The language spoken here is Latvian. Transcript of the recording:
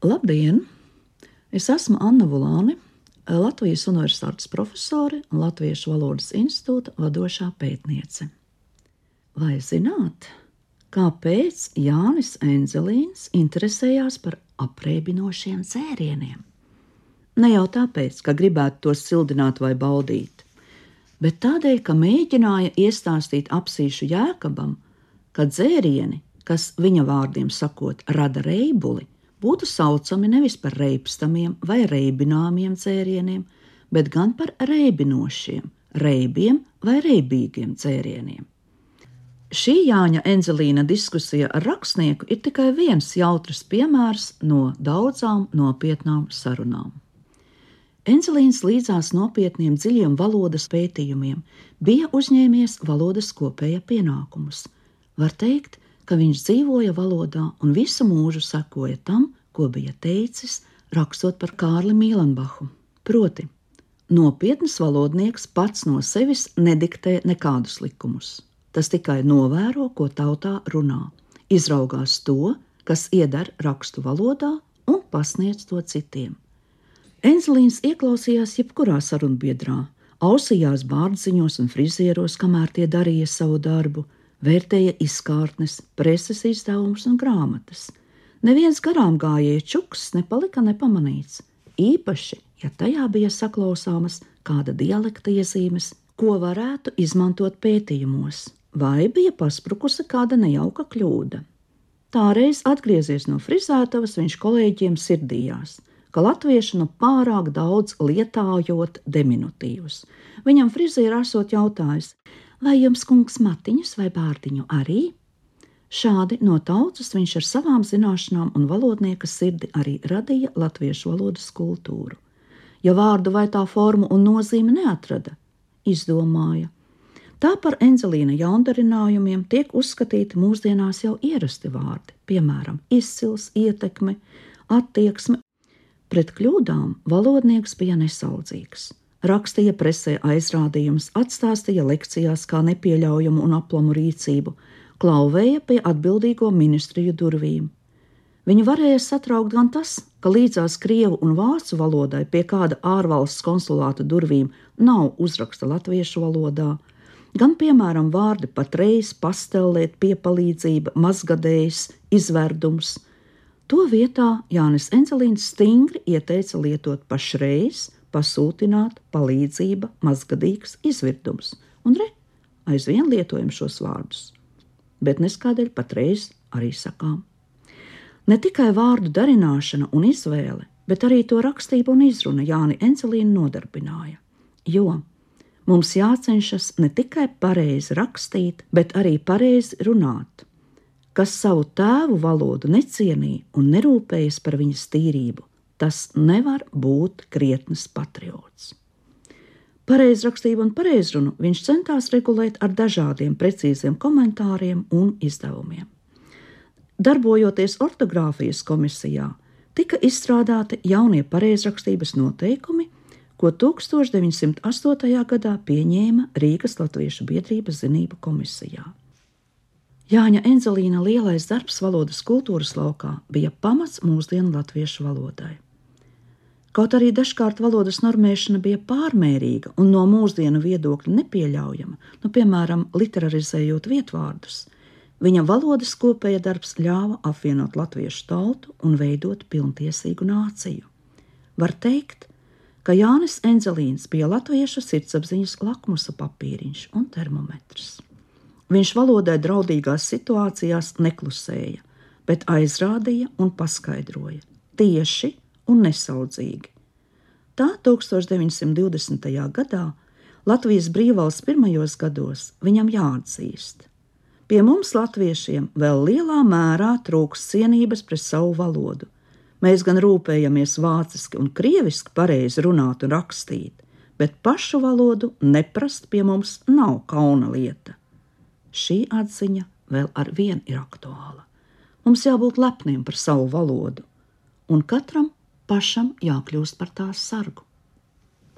Labdien! Es esmu Anna Vulāne, Latvijas Universitātes profesore un Latviešu valodas institūta vadošā pētniece. Vai zināt, kāpēc Jānis Enzelīns interesējās par apreibinošiem dzērieniem? Ne jau tāpēc, ka gribētu tos sildināt vai baudīt, bet tādēļ, ka mēģināja iestāstīt apsīšu jēkabam, ka dzērieni, kas viņa vārdiem sakot, rada reibuli, būtu saucami nevis par reibstamiem vai reibināmiem dzērieniem, bet gan par reibinošiem, reibiem vai reibīgiem dzērieniem. Šī Jāņa Enzelīna diskusija ar rakstnieku ir tikai viens jautrs piemērs no daudzām nopietnām sarunām. Enzelīns līdzās nopietniem dziļiem valodas pētījumiem bija uzņēmies valodas kopēja pienākumus. Var teikt, ka viņš dzīvoja valodā un visu mūžu sekoja tam, ko bija teicis, rakstot par Kārli Mīlenbachu. Proti, nopietns valodnieks pats no sevis nediktē nekādus likumus. Tas tikai novēro, ko tautā runā, izraugās to, kas ieder rakstu valodā, un pasniedz to citiem. Enzelīns ieklausījās jebkurā sarunbiedrā, ausījās bārdziņos un frizieros, kamēr tie darīja savu darbu, vērtēja izkārtnes, preses izdevumus un grāmatas. Neviens garām gājēju čuks nepalika nepamanīts, īpaši, ja tajā bija saklausāmas kāda dialekta iezīmes, ko varētu izmantot pētījumos, vai bija pasprukusi kāda nejauka kļūda. Tāreiz, atgriezies no frizētavas, viņš kolēģiem sirdījās, ka latvieši nu pārāk daudz lietājot diminutīvus. Viņam frizēra esot jautājis, vai jums kungs matiņus vai bārdiņu arī? Šādi no tautas viņš ar savām zināšanām un valodnieka sirdi arī radīja latviešu valodas kultūru. Ja vārdu vai tā formu un nozīmi neatrada, izdomāja. Tā par Enzelīna jaundarinājumiem tiek uzskatīti mūsdienās jau ierasti vārdi, piemēram, izcils, ietekme, attieksme. Pret kļūdām valodnieks bija nesaudzīgs rakstīja presē aizrādījumus, atstāstīja lekcijās kā nepieļaujamu un aplamu rīcību, klauvēja pie atbildīgo ministriju durvīm. Viņu varēja satraukt gan tas, ka līdzās krievu un vācu valodai pie kāda ārvalsts konsulāta durvīm nav uzraksta latviešu valodā, gan, piemēram, vārdi patreiz, pastelēt, piepalīdzība, mazgadējs, izverdums. To vietā Jānis Enzelīns stingri ieteica lietot pašreiz, pasūtināt, palīdzība, mazgadīgs izvirdums, un re, aizvien lietojam šos vārdus, bet neskādēļ patreiz arī sakām. Ne tikai vārdu darināšana un izvēle, bet arī to rakstība un izruna Jāni Encelīna nodarbināja, jo mums jācenšas ne tikai pareizi rakstīt, bet arī pareizi runāt. Kas savu tēvu valodu necienīja un nerūpējas par viņas tīrību, tas nevar būt krietnes patriots. Pareizrakstību un pareizrunu viņš centās regulēt ar dažādiem precīziem komentāriem un izdevumiem. Darbojoties ortogrāfijas komisijā, tika izstrādāti jaunie pareizrakstības noteikumi, ko 1908. gadā pieņēma Rīgas Latviešu biedrības zinību komisijā. Jāņa Enzelīna lielais darbs valodas kultūras laukā bija pamats mūsdienu latviešu valodai. Kaut arī dažkārt valodas normēšana bija pārmērīga un no mūsdienu viedokļa nepieļaujama, nu, piemēram, literarizējot vietvārdus, viņa valodas kopēja darbs ļāva apvienot latviešu tautu un veidot pilntiesīgu nāciju. Var teikt, ka Jānis Enzelīns bija latviešu sirdsapziņas lakmusa papīriņš un termometrs. Viņš valodai draudīgās situācijās neklusēja, bet aizrādīja un paskaidroja tieši un nesaudzīgi. Tā 1920. gadā, Latvijas brīvvalsts pirmajos gados, viņam jāatzīst. Pie mums, latviešiem, vēl lielā mērā trūks cienības pret savu valodu. Mēs gan rūpējamies vāciski un krieviski pareizi runāt un rakstīt, bet pašu valodu neprast pie mums nav kauna lieta. Šī atziņa vēl ar vienu ir aktuāla. Mums jābūt lepniem par savu valodu, un katram pašam jākļūst par tās sargu.